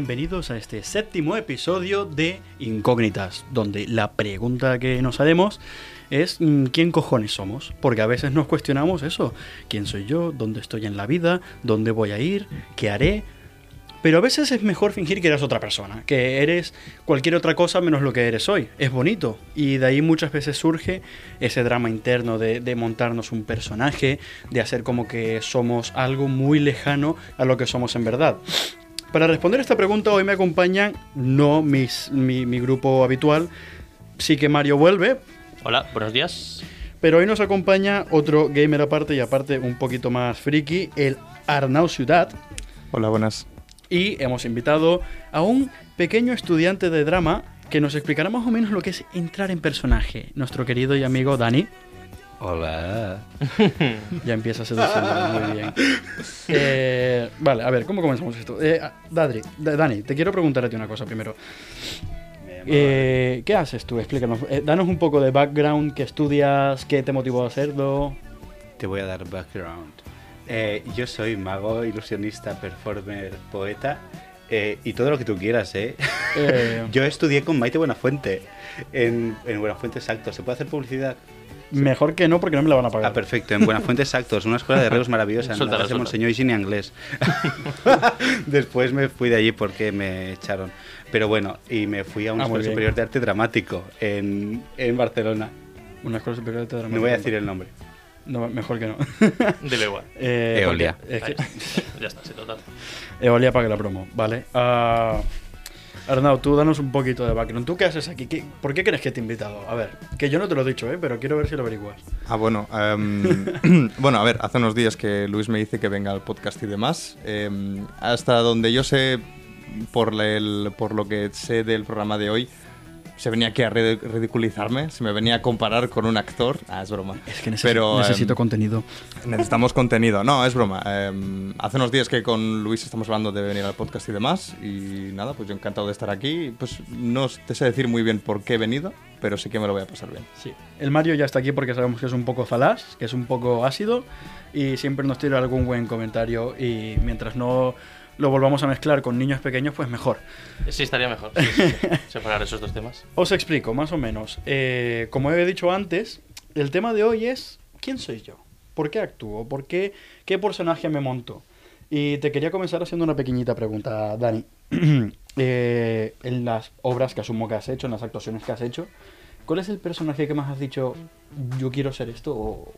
Bienvenidos a este séptimo episodio de Incógnitas, donde la pregunta que nos haremos es mm, ¿quién cojones somos? Porque a veces nos cuestionamos eso, ¿quién soy yo? ¿Dónde estoy en la vida? ¿Dónde voy a ir? ¿Qué haré? Pero a veces es mejor fingir que eres otra persona, que eres cualquier otra cosa menos lo que eres hoy. Es bonito. Y de ahí muchas veces surge ese drama interno de, de, montarnos un personaje, de hacer como que somos algo muy lejano a lo que somos en verdad. Para responder esta pregunta hoy me acompañan no mis, mi, mi grupo habitual, sí que Mario vuelve. Hola, buenos días. Pero hoy nos acompaña otro gamer aparte y aparte un poquito más friki, el Arnau Ciudad. Hola, buenas. Y hemos invitado a un pequeño estudiante de drama que nos explicará más o menos lo que es entrar en personaje, nuestro querido y amigo Dani. Hola. ya empieza seduciendo muy bien. Eh, vale, a ver, ¿cómo comenzamos esto? Eh, Dadri, Dani, te quiero preguntar a ti una cosa primero. Eh, ¿Qué haces tú? Explícanos. Eh, danos un poco de background, qué estudias, qué te motivó a hacerlo. Te voy a dar background. Eh, yo soy mago, ilusionista, performer, poeta eh, y todo lo que tú quieras, ¿eh? Eh. yo estudié con Maite Buenafuente en, en Buenafuente Exacto. ¿Se puede hacer publicidad? Mejor que no, porque no me la van a pagar. Ah, perfecto. En Buenafuente Exactos, una escuela de reos maravillosa. Nada, se me enseñó y sin inglés. Después me fui de allí porque me echaron. Pero bueno, y me fui a una Ah, escuela superior de arte dramático en, en Barcelona. Una escuela superior de teatro. No voy a decir el nombre. No, mejor que no. Dile igual. Eh, Eolia. es que- ya está, sí, total. Eolia paga la promo, ¿vale? Ah, Arnau, tú danos un poquito de background. ¿Tú qué haces aquí? ¿Qué- ¿Por qué crees que te he invitado? A ver, que yo no te lo he dicho, ¿eh? Pero quiero ver si lo averiguas. Ah, bueno. em, bueno, a ver, hace unos días que Luis me dice que venga al podcast y demás. Em, hasta donde yo sé, por, el- por lo que sé del programa de hoy, se venía aquí a ri- ridiculizarme, se me venía a comparar con un actor. Ah, es broma. Es que necesito, Pero, necesito em, contenido. Necesitamos contenido. No, es broma. Em, hace unos días que con Luis estamos hablando de venir al podcast y demás. Y nada, pues yo encantado de estar aquí. Pues no te sé decir muy bien por qué he venido, pero sí que me lo voy a pasar bien. Sí. El Mario ya está aquí porque sabemos que es un poco falaz, que es un poco ácido y siempre nos tira algún buen comentario y mientras no lo volvamos a mezclar con niños pequeños, pues mejor. Sí, estaría mejor. sí, sí, sí. Separar esos dos temas. Os explico, más o menos. Eh, como he dicho antes, el tema de hoy es ¿quién soy yo? ¿Por qué actúo? ¿Por qué? ¿Qué personaje me monto? Y te quería comenzar haciendo una pequeñita pregunta, Dani. Eh, en las obras que asumo que has hecho, en las actuaciones que has hecho, ¿cuál es el personaje que más has dicho, yo quiero ser esto? O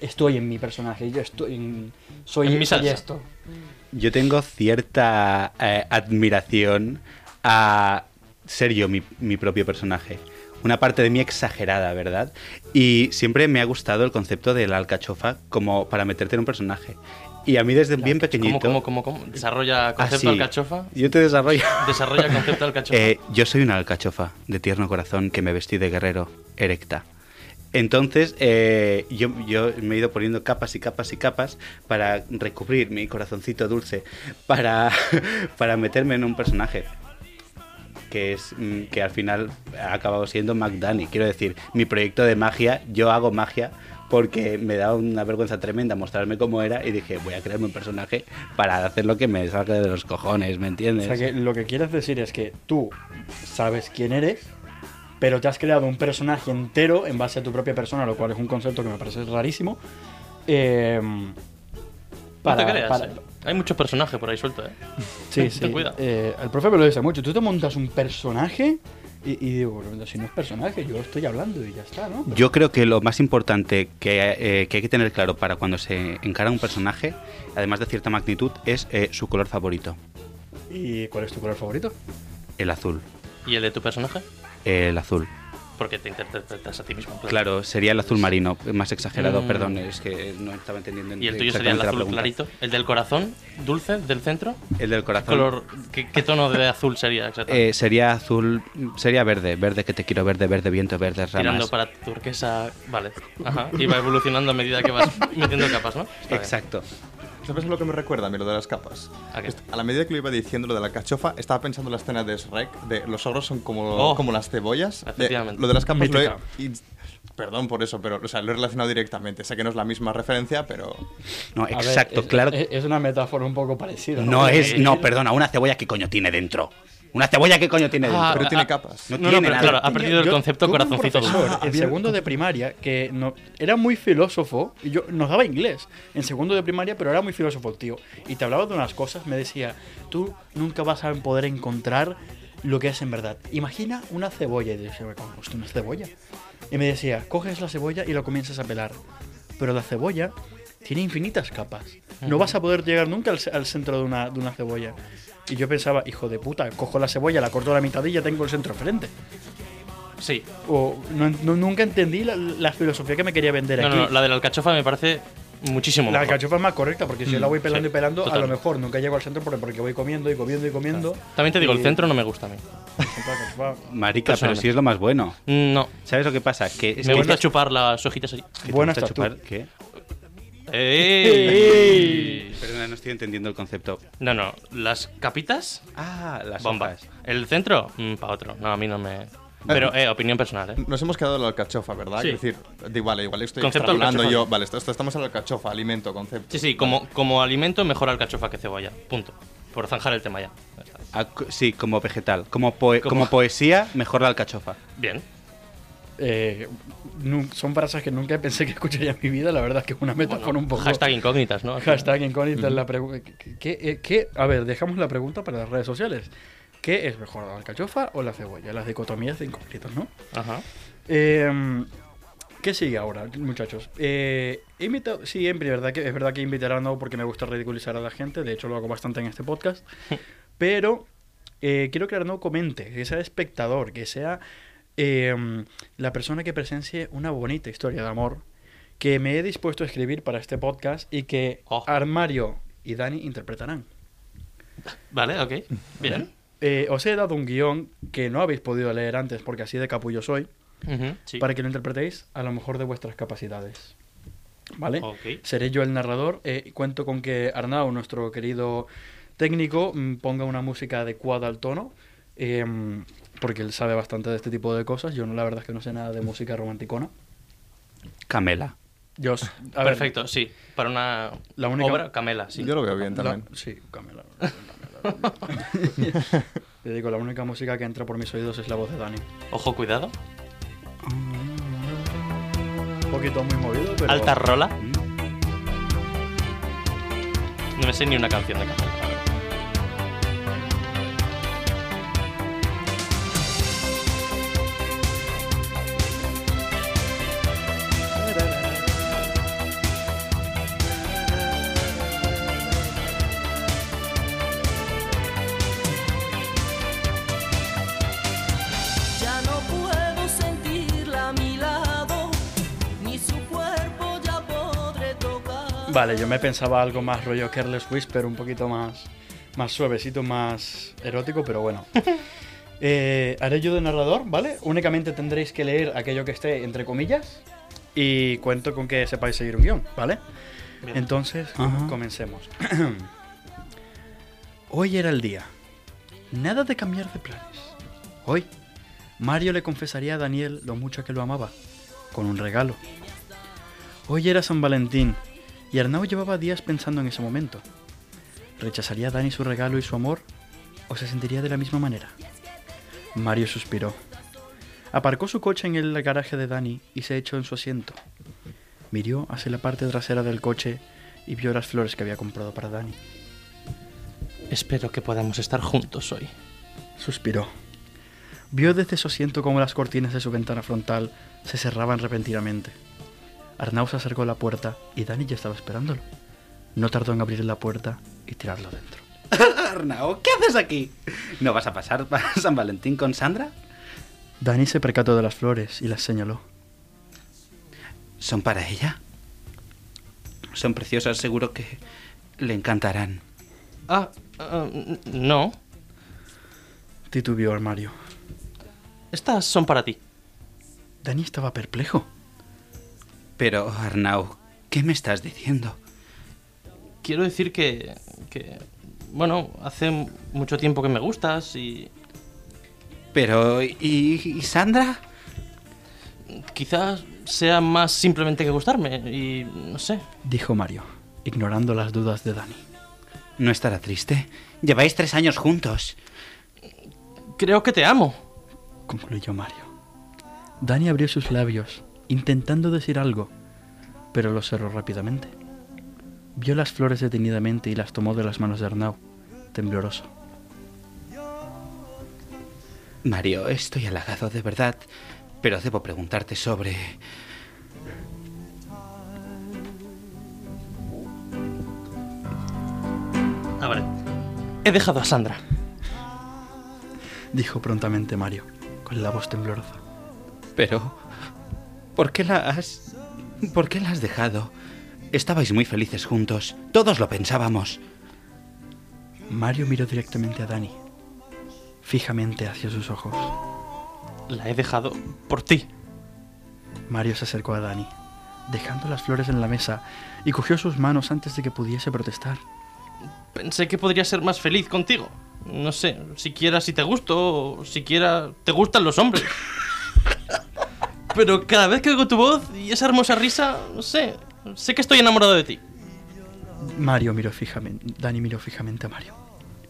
estoy en mi personaje, yo estoy en, soy, En mi soy salsa. esto. Yo tengo cierta eh, admiración a ser yo mi, mi propio personaje. Una parte de mí exagerada, ¿verdad? Y siempre me ha gustado el concepto de la alcachofa como para meterte en un personaje. Y a mí desde bien pequeñito... ¿Cómo, cómo, cómo, cómo? ¿Desarrolla concepto Así. alcachofa? Yo te desarrollo. ¿Desarrolla concepto alcachofa? Eh, yo soy una alcachofa de tierno corazón que me vestí de guerrero, erecta. Entonces, eh, yo, me he ido poniendo capas y capas y capas para recubrir mi corazoncito dulce, para, para meterme en un personaje. Que es mm, que al final ha acabado siendo McDanny. Quiero decir, mi proyecto de magia, yo hago magia porque me da una vergüenza tremenda mostrarme cómo era y dije, voy a crearme un personaje para hacer lo que me salga de los cojones, ¿me O entiendes? sea que lo que quieres decir es que tú sabes quién eres, pero te has creado un personaje entero en base a tu propia persona, lo cual es un concepto que me parece rarísimo. Eh, no te creas, eh. Hay muchos personajes por ahí sueltos, ¿eh? Sí, Ten sí. cuidado. Eh, el profe me lo dice mucho. Tú te montas un personaje y, y digo, bueno, si no es personaje, yo estoy hablando y ya está, ¿no? Yo creo que lo más importante que, eh, que hay que tener claro para cuando se encara un personaje, además de cierta magnitud, es eh, su color favorito, ¿Y cuál es tu color favorito? el azul. ¿Y el de tu personaje? El azul. porque te interpretas a ti mismo. Claro, sería el azul marino, más exagerado, mm. perdón, es que no estaba entendiendo. ¿Y el tuyo sería el azul clarito? ¿El del corazón dulce, del centro? El del corazón. ¿qué, tono de azul sería exactamente? Eh, sería azul, sería verde, verde que te quiero, verde, verde viento, verde ramas. Tirando para turquesa, vale. Ajá. Y va evolucionando a medida que vas metiendo capas, ¿no? Exacto. ¿Sabes lo que me recuerda a mí lo de las capas? ¿A, la medida que lo iba diciendo lo de la cachofa, estaba pensando en la escena de Shrek, de los ogros son como, oh. como las cebollas. Efectivamente. lo de las capas lo he, Perdón por eso, pero o sea, lo he relacionado directamente. Sé que no es la misma referencia, pero. No, exacto, claro. Es, una metáfora un poco parecida. No, es. No, perdona, una cebolla, ¿qué coño tiene dentro? ¿Una cebolla qué coño tiene dentro? Ah, pero tiene capas. No, tiene nada. Claro, ha perdido el concepto corazoncito. en segundo de primaria que no, era muy filósofo y yo nos daba inglés en segundo de primaria, pero era muy filósofo tío. Y te hablaba de unas cosas, me decía, tú nunca vas a poder encontrar lo que es en verdad. Imagina una cebolla. Y decía, ¿cómo es una cebolla? Y me decía, coges la cebolla y la comienzas a pelar. Pero la cebolla tiene infinitas capas. No vas a poder llegar nunca al, centro de una, de una cebolla. Y yo pensaba, hijo de puta, cojo la cebolla, la corto a la mitad y ya tengo el centro frente. Sí. O nunca entendí la, filosofía que me quería vender aquí. No, la de la alcachofa me parece muchísimo La alcachofa es más correcta porque si yo la voy pelando y pelando, a lo mejor nunca llego al centro porque voy comiendo y comiendo y comiendo. También te digo, el centro no me gusta a mí. Marica, pero sí es lo más bueno. No. ¿Sabes lo que pasa? Que me gusta chupar las hojitas allí. Buena chupar, ¿Qué? ¡Ey! Perdona, no estoy entendiendo el concepto. No, no, las capitas. Ah, las bombas. ¿El centro? Mm, para otro. No, a mí no me. Pero, eh, opinión personal, ¿eh? Nos hemos quedado en la alcachofa, ¿verdad? Es decir, igual, igual estoy hablando yo. Vale, estamos en la alcachofa, alimento, concepto. Sí, sí, como, como alimento mejor alcachofa que cebolla. Punto. Por zanjar el tema ya. Ah, sí, como vegetal. Como, como poesía, mejor la alcachofa. Bien. Eh, son frases que nunca pensé que escucharía en mi vida. La verdad es que es una metáfora un poco. Hashtag incógnitas, ¿no? Hashtag incógnitas. la pregunta. ¿Qué, a ver, dejamos la pregunta para las redes sociales. ¿Qué es mejor, la alcachofa o la cebolla? Las dicotomías de incógnitas, ¿no? Ajá. Em, ¿Qué sigue ahora, muchachos? Eh, siempre, ¿verdad? Que, es verdad que invitar a no porque me gusta ridiculizar a la gente. De hecho, lo hago bastante en este podcast. pero eh, quiero que Arnaud comente, que sea espectador, que sea Em, la persona que presencie una bonita historia de amor que me he dispuesto a escribir para este podcast y que oh. Armario y Dani interpretarán. Vale, ok. Bien. Eh, os he dado un guion que no habéis podido leer antes porque así de capullo soy, para que lo interpretéis a lo mejor de vuestras capacidades. ¿Vale? Seré yo el narrador. Eh, cuento con que Arnau, nuestro querido técnico, mm, ponga una música adecuada al tono. Em, porque él sabe bastante de este tipo de cosas. Yo no, la verdad es que no sé nada de música romanticona. Camela. Yo, Perfecto, sí. Para una la única... obra, Camela, sí. Yo lo veo bien también. sí, Camela. Te digo, la única música que entra por mis oídos es la voz de Dani. Ojo, cuidado. Un poquito muy movido, pero... Alta rola. No me sé ni una canción de Camela. Vale, yo me pensaba algo más rollo Careless Whisper, un poquito más, más suavecito, más erótico, pero bueno. Eh, haré yo de narrador, ¿vale? Únicamente tendréis que leer aquello que esté entre comillas y cuento con que sepáis seguir un guion, ¿vale? Entonces, comencemos. Hoy era el día. Nada de cambiar de planes. Hoy, Mario le confesaría a Daniel lo mucho que lo amaba, con un regalo. Hoy era San Valentín y Arnau llevaba días pensando en ese momento. ¿Rechazaría Dani su regalo y su amor? ¿O se sentiría de la misma manera? Mario suspiró. Aparcó su coche en el garaje de Dani y se echó en su asiento. Miró hacia la parte trasera del coche y vio las flores que había comprado para Dani. Espero que podamos estar juntos hoy. Suspiró. Vio desde su asiento cómo las cortinas de su ventana frontal se cerraban repentinamente. Arnau se acercó a la puerta y Dani ya estaba esperándolo. No tardó en abrir la puerta y tirarlo dentro. Arnau, ¿qué haces aquí? ¿No vas a pasar para San Valentín con Sandra? Dani se percató de las flores y las señaló. ¿Son para ella? Son preciosas, seguro que le encantarán. Ah, ah, no. Titubeó a Mario. Estas son para ti. Dani estaba perplejo. Pero, Arnau, ¿qué me estás diciendo? Quiero decir que, que... Bueno, hace mucho tiempo que me gustas y... Pero, ¿y, y Sandra? Quizás sea más simplemente que gustarme y... no sé. Dijo Mario, ignorando las dudas de Dani. ¿No estará triste? Lleváis tres años juntos. Creo que te amo. Concluyó Mario. Dani abrió sus labios, intentando decir algo, pero los cerró rápidamente. Vio las flores detenidamente y las tomó de las manos de Arnau, tembloroso. Mario, estoy halagado de verdad, pero debo preguntarte sobre... Ah, vale. He dejado a Sandra. Dijo prontamente Mario, con la voz temblorosa. Pero... ¿Por qué la has... ¿Por qué la has dejado? Estabais muy felices juntos. Todos lo pensábamos. Mario miró directamente a Dani, fijamente hacia sus ojos. La he dejado por ti. Mario se acercó a Dani, dejando las flores en la mesa, y cogió sus manos antes de que pudiese protestar. Pensé que podría ser más feliz contigo. No sé, siquiera si te gusto o siquiera te gustan los hombres. Pero cada vez que oigo tu voz y esa hermosa risa, no sé, sé que estoy enamorado de ti. Mario miró fijamente. Dani miró fijamente a Mario.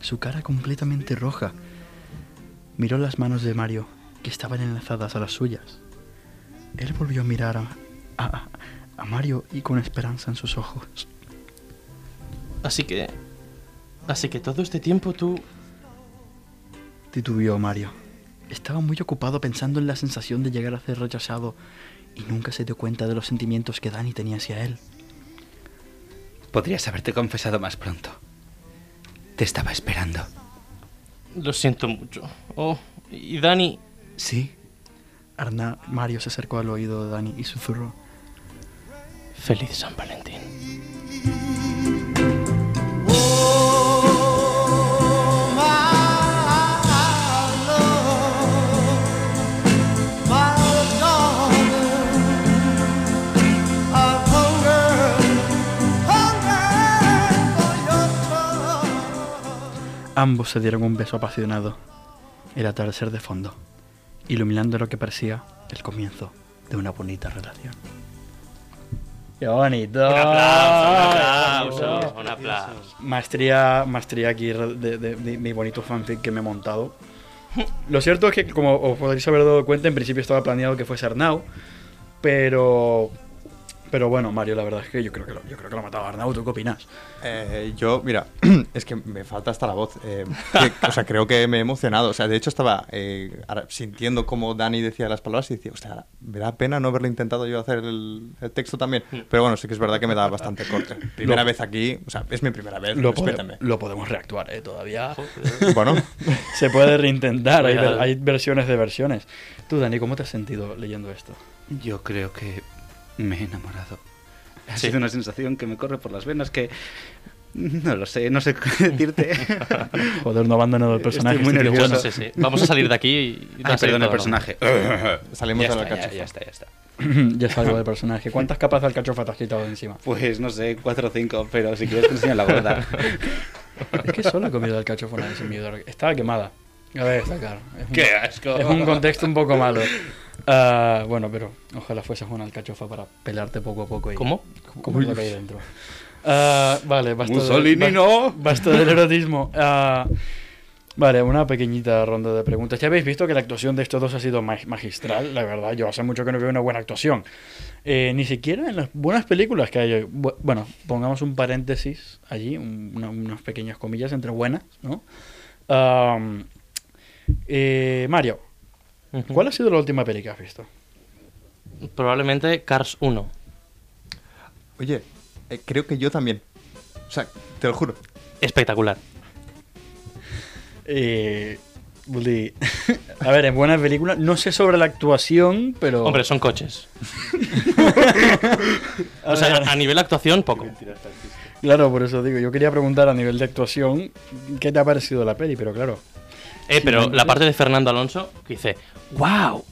Su cara completamente roja. Miró las manos de Mario, que estaban enlazadas a las suyas. Él volvió a mirar a, a- a Mario y con esperanza en sus ojos. Así que... Así que todo este tiempo tú... Titubeó Mario. Estaba muy ocupado pensando en la sensación de llegar a ser rechazado y nunca se dio cuenta de los sentimientos que Dani tenía hacia él. Podrías haberte confesado más pronto. Te estaba esperando. Lo siento mucho. Oh, y Dani... ¿Sí? Arna, Mario se acercó al oído de Dani y susurró. Feliz San Valentín. Ambos se dieron un beso apasionado. El atardecer de fondo, iluminando lo que parecía el comienzo de una bonita relación. ¡Qué bonito! Un aplauso, un aplauso. Maestría, maestría aquí de, de- de mi bonito fanfic que me he montado. Lo cierto es que, como os podréis haber dado cuenta, en principio estaba planeado que fuese Arnau, pero... Pero bueno, Mario, la verdad es que yo creo que lo, yo creo que lo ha matado a Arnau. ¿Tú qué opinas? Eh, yo, mira, es que me falta hasta la voz. eh, que- o sea, creo que me he emocionado. O sea, de hecho estaba eh, sintiendo como Dani decía las palabras y decía, o sea, me da pena no haberlo intentado yo hacer el, el texto también. Pero bueno, sí que es verdad que me da bastante corte. Primera Lo- vez aquí, o sea, es mi primera vez, Lo, pode- lo podemos reactuar, ¿eh? Todavía Bueno, se puede reintentar. Hay, hay versiones de versiones. Tú, Dani, ¿cómo te has sentido leyendo esto? Yo creo que me he enamorado. Ha Sí. sido una sensación que me corre por las venas que... No lo sé, no sé qué decirte. Joder, no abandonado el Estoy personaje. muy este tío. nervioso. Bueno, sí, sí. Vamos a salir de aquí y... Ay, salir perdón, el personaje. salimos ya, de la está, ya, cachofa. ya está, ya está. ya salgo del personaje. ¿Cuántas capas de alcachofa te has quitado de encima? Pues no sé, cuatro o cinco, pero si quieres te enseño la gorda. Es que solo he comido alcachofa una vez en mi vida. Estaba quemada. A ver, está claro. Es un, ¡Qué asco! es un contexto un poco malo. Ah, bueno, pero ojalá fueses una alcachofa para pelarte poco a poco. Y, ¿Cómo? Como lo que hay dentro. Ah, vale, basta, de- Mussolini, ba- no. basta del erotismo. Ah, vale, una pequeñita ronda de preguntas. Ya habéis visto que la actuación de estos dos ha sido ma- magistral, la verdad. Yo hace mucho que no veo una buena actuación. Eh, ni siquiera en las buenas películas que hay hoy. Bu- Bueno, pongamos un paréntesis allí, un- una- unas pequeñas comillas entre buenas, ¿no? Am, eh, Mario, ¿cuál ha sido la última peli que has visto? Probablemente Cars 1. Oye, eh, creo que yo también. O sea, te lo juro. Espectacular. Eh, a ver, es buena película. No sé sobre la actuación, pero. Hombre, son coches. o sea, a nivel actuación, poco. Claro, por eso digo. Yo quería preguntar a nivel de actuación qué te ha parecido la peli, pero claro. Eh, pero Sí, la parte de Fernando Alonso que dice, ¡Wow!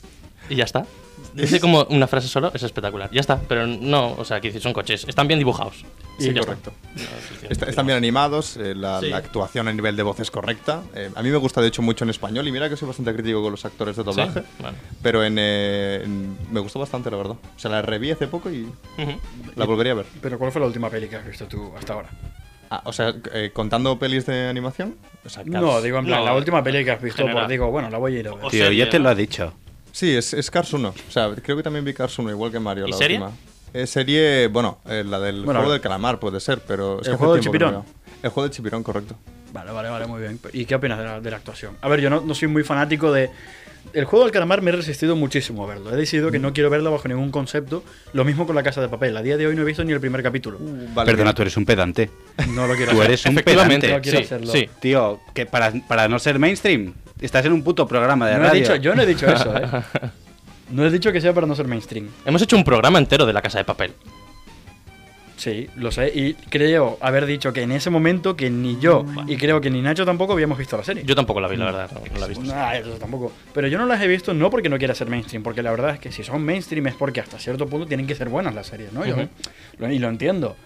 Y ya está. Dice como una frase solo, es espectacular. Ya está, pero no, o sea, que son coches, están bien dibujados. Sí, ya correcto. está. Está- están bien animados, eh, la, Sí. la actuación a nivel de voz es correcta. Eh, a mí me gusta, de hecho, mucho en español y mira que soy bastante crítico con los actores de doblaje. Sí, bueno. Pero en, eh, en- me gustó bastante, la verdad. O sea, la reví hace poco y Ujú. la volvería a ver. Pero ¿cuál fue la última peli que has visto tú hasta ahora? Ah, o sea, eh, contando pelis de animación. O sea, Cars. No, digo en plan, No, la última peli que has visto, general. pues digo, bueno, la voy a ir a ver. O Tío, serie, ya te ¿no? lo ha dicho. Sí, es, es Cars 1. O sea, creo que también vi Cars 1, igual que Mario. ¿Y la serie? última. Eh, serie, bueno, eh, la del Bueno, juego del calamar puede ser, pero. Es ¿El que hace juego del tiempo que no chipirón? veo. El juego del chipirón, correcto. Vale, vale, vale, muy bien. ¿Y qué opinas de la, de la actuación? A ver, yo no, no soy muy fanático de... El juego del calamar me he resistido muchísimo a verlo. He decidido que no quiero verlo bajo ningún concepto. Lo mismo con la casa de papel. A día de hoy no he visto ni el primer capítulo. Vale, Perdona, tú eres un pedante. No lo quiero Tú hacer. eres un pedante. No quiero sí, hacerlo. sí. Tío, que para, para no ser mainstream, estás en un puto programa de No he radio. dicho, yo no he dicho eso, ¿eh? No he dicho que sea para no ser mainstream. Hemos hecho un programa entero de la casa de papel. Sí, lo sé. Y creo haber dicho que en ese momento que ni yo y creo que ni Nacho tampoco habíamos visto la serie. Yo tampoco la vi, la verdad, no, no la he visto. Nah, eso tampoco. Pero yo no las he visto no porque no quiera ser mainstream, porque la verdad es que si son mainstream es porque hasta cierto punto tienen que ser buenas las series, ¿no? Yo y lo entiendo.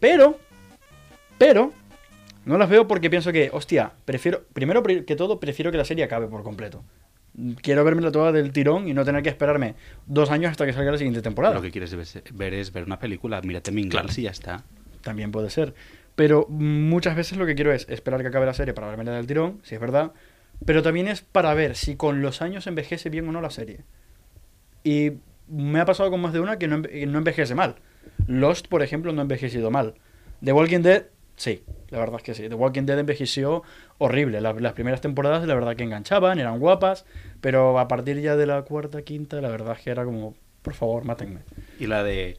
Pero, pero, no las veo porque pienso que, hostia, prefiero, primero pri- que todo, prefiero que la serie acabe por completo. Quiero verme toda del tirón y no tener que esperarme dos años hasta que salga la siguiente temporada. Lo que quieres ver- es ver una película. Mírate Mean Claro. Girls y ya está. También puede ser. Pero muchas veces lo que quiero es esperar que acabe la serie para verme la del tirón, si es verdad. Pero también es para ver si con los años envejece bien o no la serie. Y me ha pasado con más de una que no, enve- que no envejece mal. Lost, por ejemplo, no ha envejecido mal. The Walking Dead, sí, la verdad es que sí. The Walking Dead envejeció horrible. La- las primeras temporadas, la verdad que enganchaban, eran guapas. Pero a partir ya de la cuarta, quinta, la verdad es que era como, por favor, mátenme. Y la de.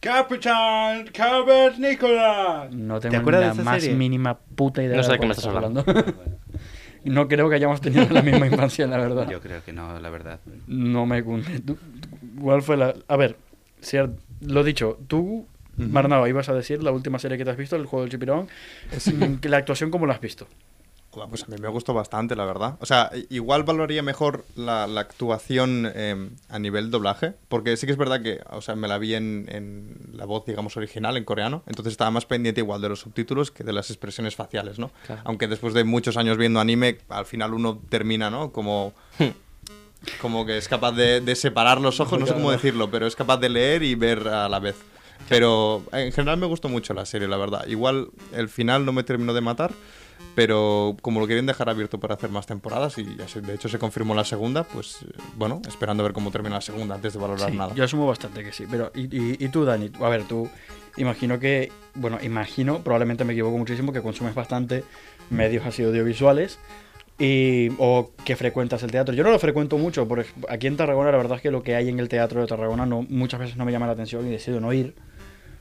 Capitán Cavernícola. No ¿Te tengo acuerdas la de esa más serie? mínima puta idea No sé de qué me estás hablando. no creo que hayamos tenido la misma infancia, la verdad. Yo creo que no, la verdad. No me ¿Cuál fue la...? A ver, cier- lo dicho, tú, Marnao, ibas a decir la última serie que te has visto, el juego del chipirón. Que la actuación, ¿cómo la has visto? Pues a mí me gustó bastante, la verdad. O sea, igual valoraría mejor la, la actuación eh, a nivel doblaje, porque sí que es verdad que, o sea, me la vi en, en la voz, digamos, original, en coreano, entonces estaba más pendiente igual de los subtítulos que de las expresiones faciales, ¿no? Claro. Aunque después de muchos años viendo anime, al final uno termina, ¿no? Como... Como que es capaz de, de separar los ojos, no sé cómo decirlo, pero es capaz de leer y ver a la vez. Pero en general me gustó mucho la serie, la verdad. Igual el final no me terminó de matar, pero como lo quieren dejar abierto para hacer más temporadas y ya se- de hecho se confirmó la segunda, pues bueno, esperando a ver cómo termina la segunda antes de valorar Sí, nada. yo asumo bastante que sí. Pero, ¿y, y, y tú, Dani? A ver, tú, imagino que, bueno, imagino, probablemente me equivoco muchísimo, que consumes bastante medios así audiovisuales y, o que frecuentas el teatro. Yo no lo frecuento mucho, porque aquí en Tarragona la verdad es que lo que hay en el teatro de Tarragona no, muchas veces no me llama la atención y decido no ir.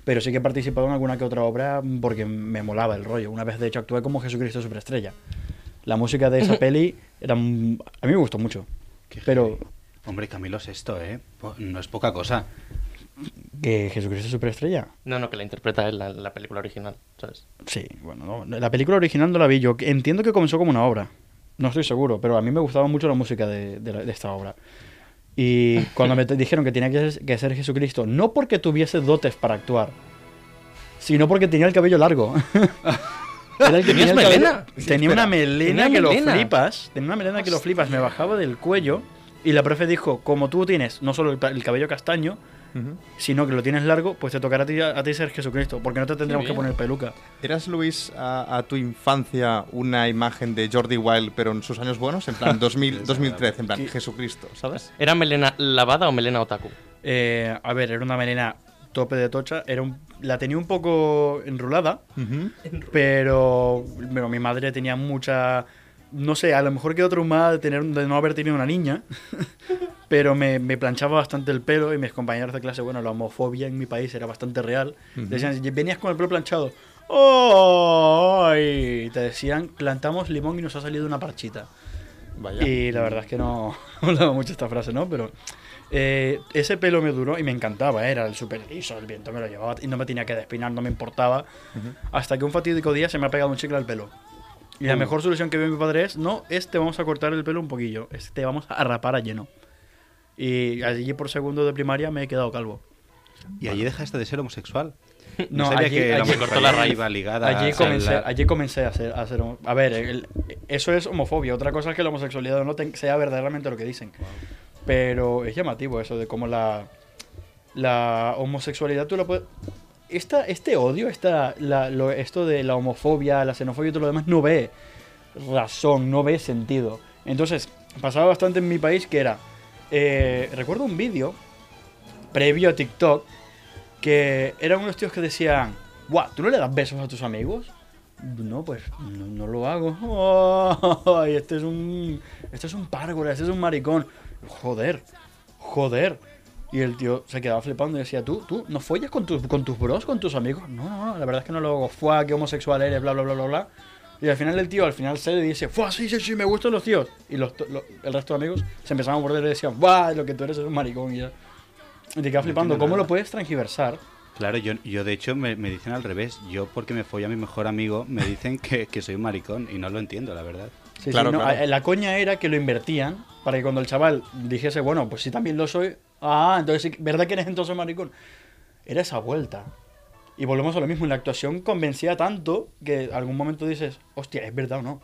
Pero sí que he participado en alguna que otra obra porque me molaba el rollo. Una vez, de hecho, actué como Jesucristo Superestrella. La música de esa peli era, m- a mí me gustó mucho. Qué Pero. Hombre, Camilo es esto, ¿eh? No es poca cosa. que Jesucristo Superestrella. No, no, que la interpreta él, la, la película original, ¿sabes? Sí, bueno, no, la película original no la vi yo. Entiendo que comenzó como una obra. No estoy seguro, pero a mí me gustaba mucho la música de, de la- de esta obra. Y cuando me dijeron que tenía que ser, que ser Jesucristo, no porque tuviese dotes para actuar, sino porque tenía el cabello largo. Era el que ¿Tenías tenía el cabello- melena? Tenía una melena Tenía que melena. lo flipas. Tenía una melena que lo flipas. Me bajaba del cuello. Y la profe dijo, como tú tienes no solo el cabello castaño, Ujú. sino que lo tienes largo, pues te tocará a ti, a ti ser Jesucristo, porque no te tendremos que poner peluca. ¿Eras, Luis, a, a tu infancia una imagen de Jordi Wild, pero en sus años buenos? En plan, 2000, 2013, en plan, Jesucristo, ¿sabes? ¿Era melena lavada o melena otaku? Eh, a ver, era una melena tope de tocha. Era un- la tenía un poco enrulada, pero bueno, mi madre tenía mucha. No sé, a lo mejor quedó traumada de, tener, de no haber tenido una niña, pero me, me planchaba bastante el pelo y mis compañeros de clase, bueno, la homofobia en mi país era bastante real. Decían, venías con el pelo planchado. ¡Oh! Y te decían, plantamos limón y nos ha salido una parchita. Vaya. Y la verdad es que no hablaba mucho esta frase, ¿no? Pero eh, ese pelo me duró y me encantaba, era el super liso, el viento me lo llevaba y no me tenía que despinar, no me importaba. Hasta que un fatídico día se me ha pegado un chicle al pelo. Y la mejor solución que vio mi padre es, no, este vamos a cortar el pelo un poquillo, este vamos a rapar a lleno. Y allí por segundo de primaria me he quedado calvo. Y allí dejaste de ser homosexual. No, sabía allí- que la allí- cortó la raíz. iba ligada Allí a comencé, la- allí comencé a ser, a ser A ver, el- eso es homofobia. Otra cosa es que la homosexualidad no te- sea verdaderamente lo que dicen. Pero es llamativo eso de cómo la, la homosexualidad tú la puedes... Esta, este odio, esta, la- lo- esto de la homofobia, la xenofobia y todo lo demás no ve razón, no ve sentido. Entonces, pasaba bastante en mi país que era... eh, recuerdo un vídeo previo a TikTok que eran unos tíos que decían, guau, ¿tú no le das besos a tus amigos? No, pues no, lo hago. Ay, este es un. Este es un párgola, este es un maricón. Joder, joder. Y el tío se quedaba flipando y decía, ¿tú, tú, no follas con, tus con tus bros, con tus amigos? No, no, no, la verdad es que no lo hago. Fua, qué homosexual eres, bla, bla, bla, bla, bla. Y al final el tío, al final se le dice, Fua, sí, sí, sí, me gustan los tíos. Y los, lo- el resto de amigos se empezaban a morder y decían, Buah, lo que tú eres es un maricón. Y ya. Y te quedas flipando, entiendo ¿cómo nada. lo puedes transgiversar? Claro, yo, yo de hecho me, me dicen al revés. Yo porque me folla a mi mejor amigo me dicen que, que soy un maricón y no lo entiendo, la verdad. Sí, Claro, sí, no, claro. La coña era que lo invertían para que cuando el chaval dijese, bueno, pues si también lo soy, ah, entonces, ¿verdad que eres entonces maricón? Era esa vuelta. Y volvemos a lo mismo, la actuación convencía tanto que algún momento dices, hostia, es verdad o no.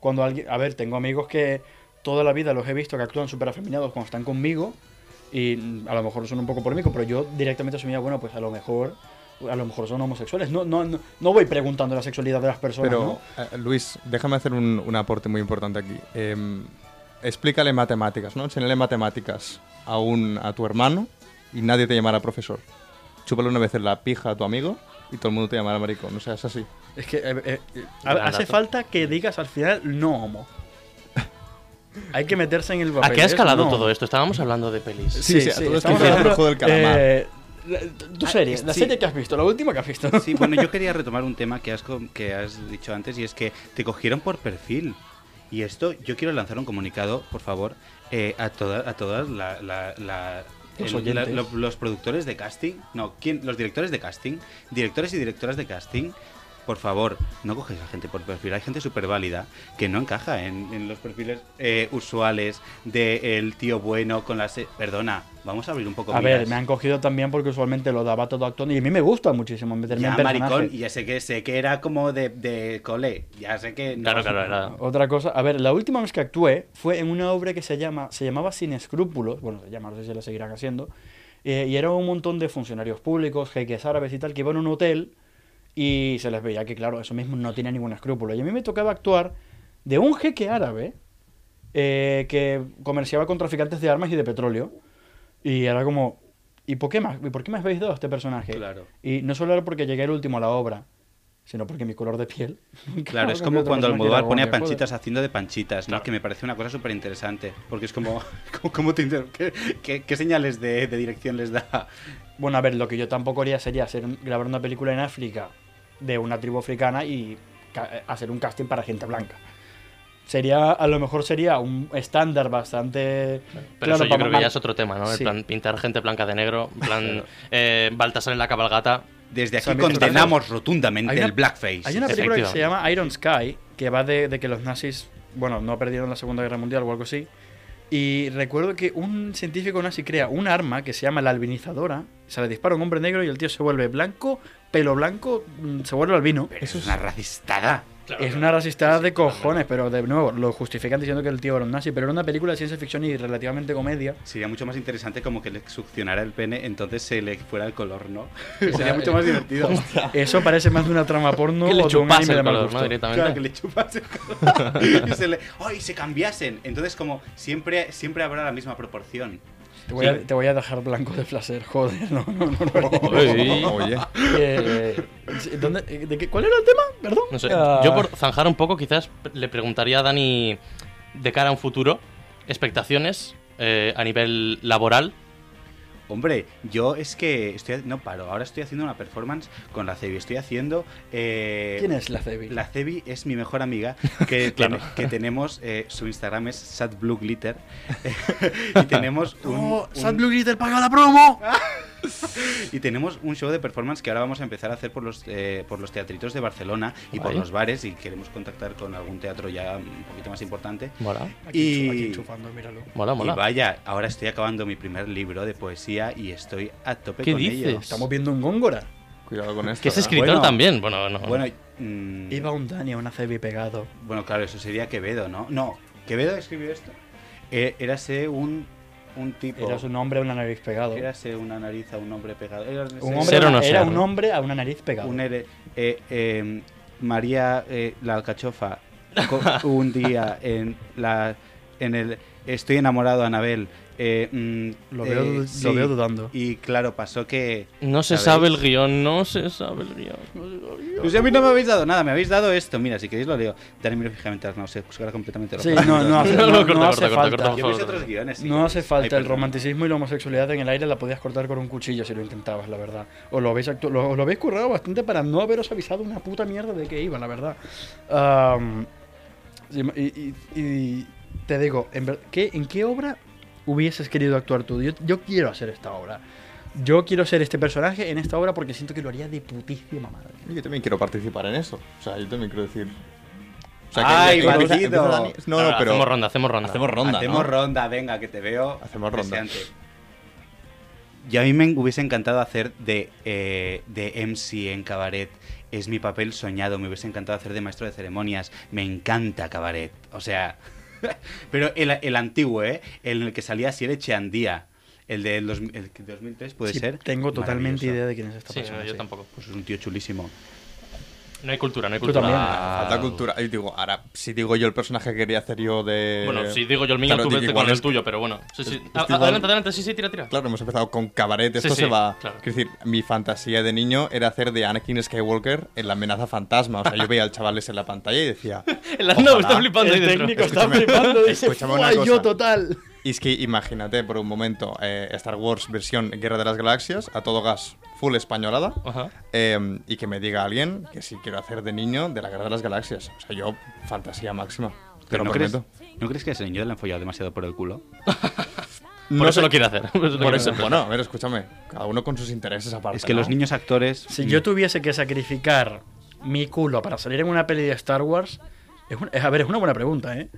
Cuando alguien, a ver, tengo amigos que toda la vida los he visto que actúan súper afeminados cuando están conmigo y a lo mejor son un poco polémicos, pero yo directamente asumía, bueno, pues a lo mejor a lo mejor son homosexuales. No, no, no, no voy preguntando la sexualidad de las personas, Pero, ¿no? eh, Luis, déjame hacer un, un aporte muy importante aquí. Em, explícale matemáticas, ¿no? Enséñale matemáticas a, un, a tu hermano y nadie te llamará profesor. Chúpale una vez en la pija a tu amigo y todo el mundo te llamará maricón. O sea, es así. Es que eh, eh, eh, hace dato. falta que digas al final no homo. Hay que meterse en el papel. ¿A qué ha es escalado no. todo esto? Estábamos hablando de pelis. Sí, sí, todo estamos hablando, el juego del calamar. eh, la- tu serie, la sí. serie que has visto, la última que has visto. Sí, bueno, yo quería retomar un tema que has, com- que has dicho antes y es que te cogieron por perfil. Y esto, yo quiero lanzar un comunicado, por favor, eh, a, toda- a todas la- la- la- Los el- los productores de casting, no, ¿quién? los directores de casting, directores y directoras de casting, por favor, no coges a gente por perfil. Hay gente súper válida que no encaja en, en los perfiles eh, usuales del tío bueno con las... Perdona, vamos a abrir un poco A ver, me han cogido también porque usualmente lo daba todo actor y a mí me gusta muchísimo meterme Ya, en personaje. maricón, y ya sé que sé que era como de, de cole, ya sé que... no- Claro, claro, era. Otra cosa, a ver, la última vez que actué fue en una obra que se llama se llamaba Sin escrúpulos, bueno, se llama, no sé si la seguirán haciendo, eh, y era un montón de funcionarios públicos, jeques árabes y tal, que iban a un hotel y se les veía que, claro, eso mismo no tenía ningún escrúpulo. Y a mí me tocaba actuar de un jeque árabe eh, que comerciaba con traficantes de armas y de petróleo. Y era como, ¿y por qué más? ¿Y por qué me habéis dado este personaje? Claro. Y no solo era porque llegué el último a la obra, sino porque mi color de piel. Claro, es como cuando Almodóvar pone a Panchitas haciendo de Panchitas, ¿no? Claro. Que me parece una cosa súper interesante. Porque es como, como- ¿cómo te qué, qué- qué señales de, de dirección les da? Bueno, a ver, lo que yo tampoco haría sería hacer grabar una película en África de una tribu africana y ca- eh, hacer un casting para gente blanca. Sería, a lo mejor sería un estándar bastante. Pero eso yo para creo que ya es otro tema, ¿no? Plan, pintar gente blanca de negro, en plan, eh, Baltasar en la cabalgata. Desde aquí condenamos rotundamente una- el blackface. Hay una película que se llama Iron Sky, que va de, de que los nazis, bueno, no perdieron la Segunda Guerra Mundial o algo así. Y recuerdo que un científico nazi crea un arma que se llama la albinizadora, se le dispara a un hombre negro y el tío se vuelve blanco, pelo blanco, mm, se vuelve albino. Eso es una racistada. es una racistad de cojones, pero de nuevo lo justifican diciendo que el tío era un nazi, pero era una película de ciencia ficción y relativamente comedia. Sería mucho más interesante como que le succionara el pene, entonces se le fuera el color, ¿no? Sería mucho más divertido. Eso parece más de una trama porno Que le o de un anime de color. ¿no? Claro, que le chupase el color. y se le... ¡Ay! se cambiasen. Entonces, como siempre, siempre habrá la misma proporción. Te voy, a, te voy a dejar blanco de placer, joder, no, no, no. no. Oye, Eh, ¿dónde- de qué- ¿Cuál era el tema? Perdón. No sé, Ah, yo por zanjar un poco, quizás le preguntaría a Dani de cara a un futuro, expectaciones eh, a nivel laboral. Hombre, yo es que estoy no paro, ahora estoy haciendo una performance con la Cebi, estoy haciendo eh, ¿Quién es la Cebi? La Cebi es mi mejor amiga que, Claro. ten- que tenemos eh, su Instagram es sadblueglitter y tenemos un, ¡Oh! un- ¡Sad Blue Glitter paga la promo! y tenemos un show de performance que ahora vamos a empezar a hacer por los por los teatritos de Barcelona y por los bares y queremos contactar con algún teatro ya un poquito más importante. Mola, Aquí, Y- aquí enchufando, míralo. mola, Y vaya, ahora estoy acabando mi primer libro de poesía y estoy a tope ¿Qué con dices? ello. Estamos viendo un Góngora. Cuidado con esto. Que es ¿eh? escritor Bueno. también. Bueno, no. Bueno, mm, Iba un Dani a una Cebi pegado. bueno, claro, eso sería Quevedo, ¿no? No, Quevedo escribió esto. Eh, érase un, un tipo. Era un hombre a una nariz pegado. Érase una nariz a un hombre pegado. Un hombre Ser o no era ser, un hombre a una nariz pegado. un ere- eh, eh, María eh, la alcachofa un día en la en el estoy enamorado de Anabel eh, mm, Lo veo eh, lo sí. veo dudando. y claro pasó que No se ¿sabéis? sabe el guion, no se sabe el guion. no se sabe el guion. Pues a mí no me habéis dado nada, me habéis dado esto. Mira, si queréis lo leo. Dani, miro fijamente las se buscará completamente Sí, no, no hace, No, no, corta, no hace corta, falta. corta, por Yo puse favor. otros guiones. sí. No hace falta. el romanticismo y la homosexualidad en el aire la podías cortar con un cuchillo si lo intentabas, la verdad. O lo habéis, actu- lo, lo habéis currado bastante para no haberos avisado una puta mierda de que iba, la verdad. Y, y- y te digo, ¿en, ver- ¿qué, ¿en qué obra hubieses querido actuar tú? Yo, yo quiero hacer esta obra. Yo quiero ser este personaje en esta obra porque siento que lo haría de putísima madre. Yo también quiero participar en eso. O sea, yo también quiero decir. O sea, ¡Ay, Dani- No, no, Ahora, pero. Hacemos ronda, hacemos ronda. Hacemos ronda. Hacemos ¿no? ronda, venga, que te veo. Hacemos ronda. deseante. Y a mí me hubiese encantado hacer de, eh, de MC en cabaret. Es mi papel soñado. Me hubiese encantado hacer de maestro de ceremonias. Me encanta cabaret. O sea. Pero el, el antiguo, ¿eh? El en el que salía Siere Cheandía. El del que 2003, ¿puede Sí, ser? Tengo totalmente idea de quién es esta Sí, persona. yo sí. tampoco. Pues es un tío chulísimo. No hay cultura, no hay cultura. también. Falta cultura. Y digo, ahora, si digo yo el personaje que quería hacer yo de. Bueno, si digo yo el mío, Claro, tú vete igual con el es- tuyo, pero bueno. Sí, sí. es A- igual- Adelante, adelante, sí, sí, tira, tira. Claro, hemos empezado con cabaret. Esto Sí, se va. claro. Quiero decir, mi fantasía de niño era hacer de Anakin Skywalker en la amenaza fantasma. O sea, yo veía al chaval ese en la pantalla y decía. El Arnau Ojalá. está flipando ahí El dentro. técnico está Escúchame, flipando. Dice, escúchame una "Fua, yo cosa". total. Y es que imagínate por un momento eh, Star Wars versión Guerra de las Galaxias, a todo gas, full españolada, Ajá. eh, y que me diga alguien que si quiero hacer de niño de la Guerra de las Galaxias. O sea, yo, fantasía máxima. Te Pero lo ¿no, crees. ¿No crees que ese niño le han follado demasiado por el culo? Por No eso sé- lo quiere hacer. Por eso lo Por quiere eso, hacer. bueno, a ver, escúchame. Cada uno con sus intereses aparte. Es que ¿no? los niños actores. Si yo tuviese que sacrificar mi culo para salir en una peli de Star Wars, es un- es- a ver, es una buena pregunta, ¿eh?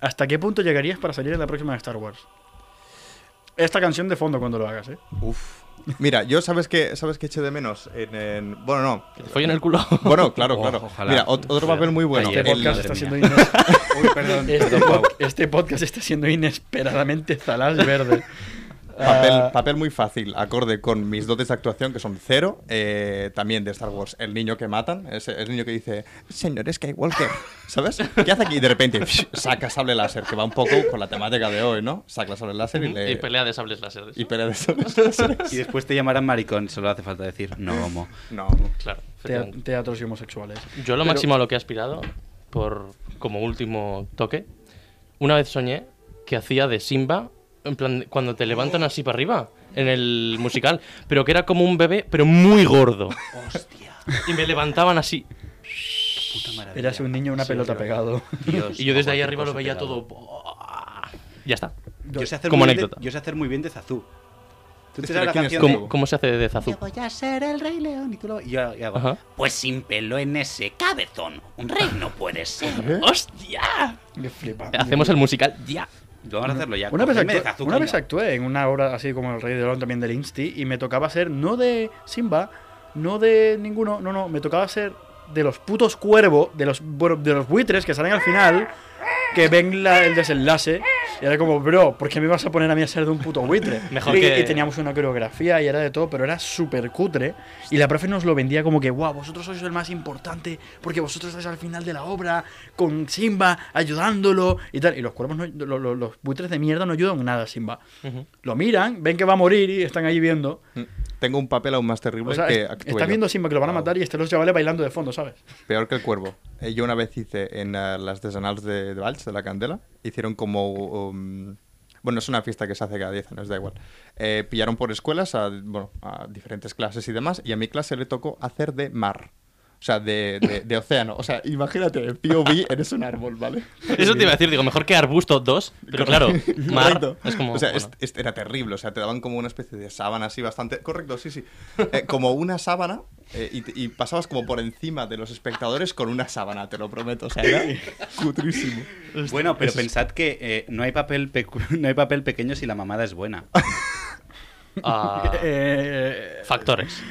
¿Hasta qué punto llegarías para salir en la próxima de Star Wars? Esta canción de fondo cuando lo hagas, ¿eh? Uf. Mira, yo sabes que sabes que eché de menos en, en- bueno, no. Que te follen el culo. Bueno, claro, Oh, claro. ojalá. Mira, ot- otro papel muy bueno. Este podcast, madre está siendo ines- Uy, perdón. este, perdón, este podcast está siendo inesperadamente zalaz verde. Papel, Ah, papel muy fácil, acorde con mis dotes de actuación, que son cero. eh, también de Star Wars, el niño que matan, el niño que dice, señor Skywalker, ¿sabes? ¿Qué hace aquí? Y de repente saca sable láser, que va un poco con la temática de hoy, ¿no? Saca sable láser y, le, Y pelea de sables láser. y pelea de sables láser. Y después te llamarán maricón, solo hace falta decir no homo. No, Claro. teatros y homosexuales. Yo lo Pero- máximo a lo que he aspirado, por como último toque, una vez soñé que hacía de Simba, en plan, cuando te levantan así para arriba, en el musical, pero que era como un bebé, pero muy gordo. Hostia. Y me levantaban así. Puta maravilla. Eras un niño una Sí, pelota pero- pegado. Dios, Y yo desde ahí arriba lo veía pegado. todo. Ya está. Yo sé hacer Como muy bien de- anécdota. yo sé hacer muy bien de Zazú. ¿Tú te Este sabes la canción Zazú? de- ¿Cómo, cómo se hace de Zazu? Yo voy a ser el rey león y tú lo... y yo, y hago, Ajá. Pues sin pelo en ese cabezón, un rey no puede ser. ¡Hostia! Me flipa. Hacemos el musical ya. Vamos a hacerlo ya. Una, vez actué, una en una obra así como El Rey de León también del Insti y me tocaba ser no de Simba, no de ninguno, no, no, me tocaba ser de los putos cuervos, de los, de los buitres que salen al final, que ven la- el desenlace y era como, bro, ¿por qué me vas a poner a mí a ser de un puto buitre? Mejor y, que- y teníamos una coreografía y era de todo, pero era súper cutre y la profe nos lo vendía como que, wow, vosotros sois el más importante porque vosotros estáis al final de la obra con Simba ayudándolo y tal. Y los cuervos, no- lo- lo- los buitres de mierda no ayudan nada a Simba. Ujú. Lo miran, ven que va a morir y están ahí viendo. Tengo un papel aún más terrible O sea, que actúe estás viendo a Simba que lo van a matar y están los chavales bailando de fondo, ¿sabes? Peor que el cuervo. Eh, yo una vez hice en eh, las desenals de, de Valls, de la Candela, hicieron como... um, Bueno, es una fiesta que se hace cada 10 años, da igual. Eh, pillaron por escuelas a, bueno, a diferentes clases y demás, y a mi clase le tocó hacer de mar. O sea, de, de- de océano. O sea, imagínate, POV eres un árbol, ¿vale? Eso te iba a decir, digo, mejor que arbusto 2, pero claro, mar Correcto. es como... O sea, bueno. es- es- era terrible. O sea, te daban como una especie de sábana así bastante. Correcto, sí, sí. Eh, como una sábana eh, y, pasabas como por encima de los espectadores con una sábana, te lo prometo. O sea, era cutrísimo. Bueno, pero pensad que eh, no, hay papel pecu- no hay papel pequeño si la mamada es buena. Ah, Eh, factores.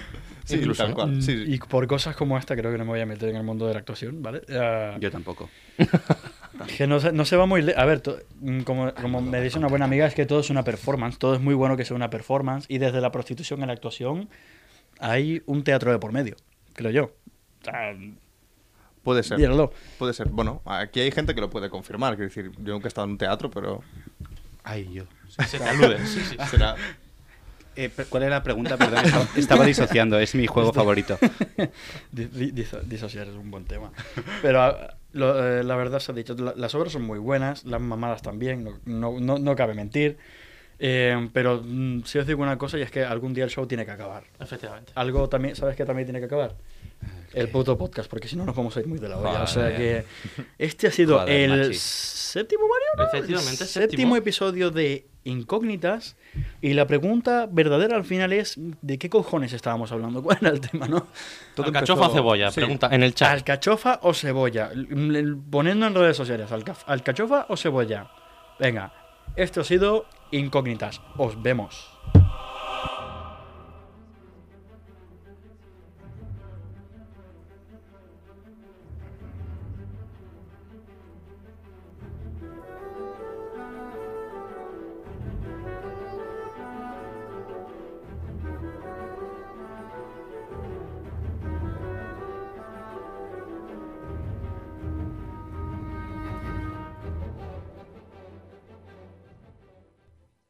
Sí, Incluso, tal ¿no? cual. Sí, sí. Y por cosas como esta creo que no me voy a meter en el mundo de la actuación, ¿vale? Eh, Yo tampoco. que no se, no se va muy... A ver, mm, como, como me dice una buena amiga, es que todo es una performance. Todo es muy bueno que sea una performance. Y desde la prostitución a la actuación hay un teatro de por medio, creo yo. O sea, Puede ser. Puede ser. Bueno, aquí hay gente que lo puede confirmar. Quiero decir, yo nunca he estado en un teatro, pero Ay, yo. Se te alude, sí, sí. será. Eh, ¿Cuál era la pregunta? Perdón, estaba, estaba disociando. Es mi juego favorito. Di- di- diso- disociar es un buen tema. Pero ah, lo- eh, la verdad se ha dicho, la- las obras son muy buenas, las mamadas también, no, no, no, no cabe mentir. Eh, pero mm, sí os digo una cosa y es que algún día el show tiene que acabar. Efectivamente. Algo también, ¿sabes qué también tiene que acabar? El puto podcast, porque si no nos vamos a ir muy de la olla. O sea que este ha sido Joder, el machi. séptimo, Mario. ¿no? Efectivamente, El séptimo. séptimo episodio de Incógnitas. Y la pregunta verdadera al final es: ¿de qué cojones estábamos hablando? ¿Cuál era el tema, no? Todo ¿Alcachofa empezó- o cebolla? sí. Pregunta en el chat. ¿Alcachofa o cebolla? Poniendo en redes sociales, alca- ¿alcachofa o cebolla? Venga, esto ha sido Incógnitas. Os vemos.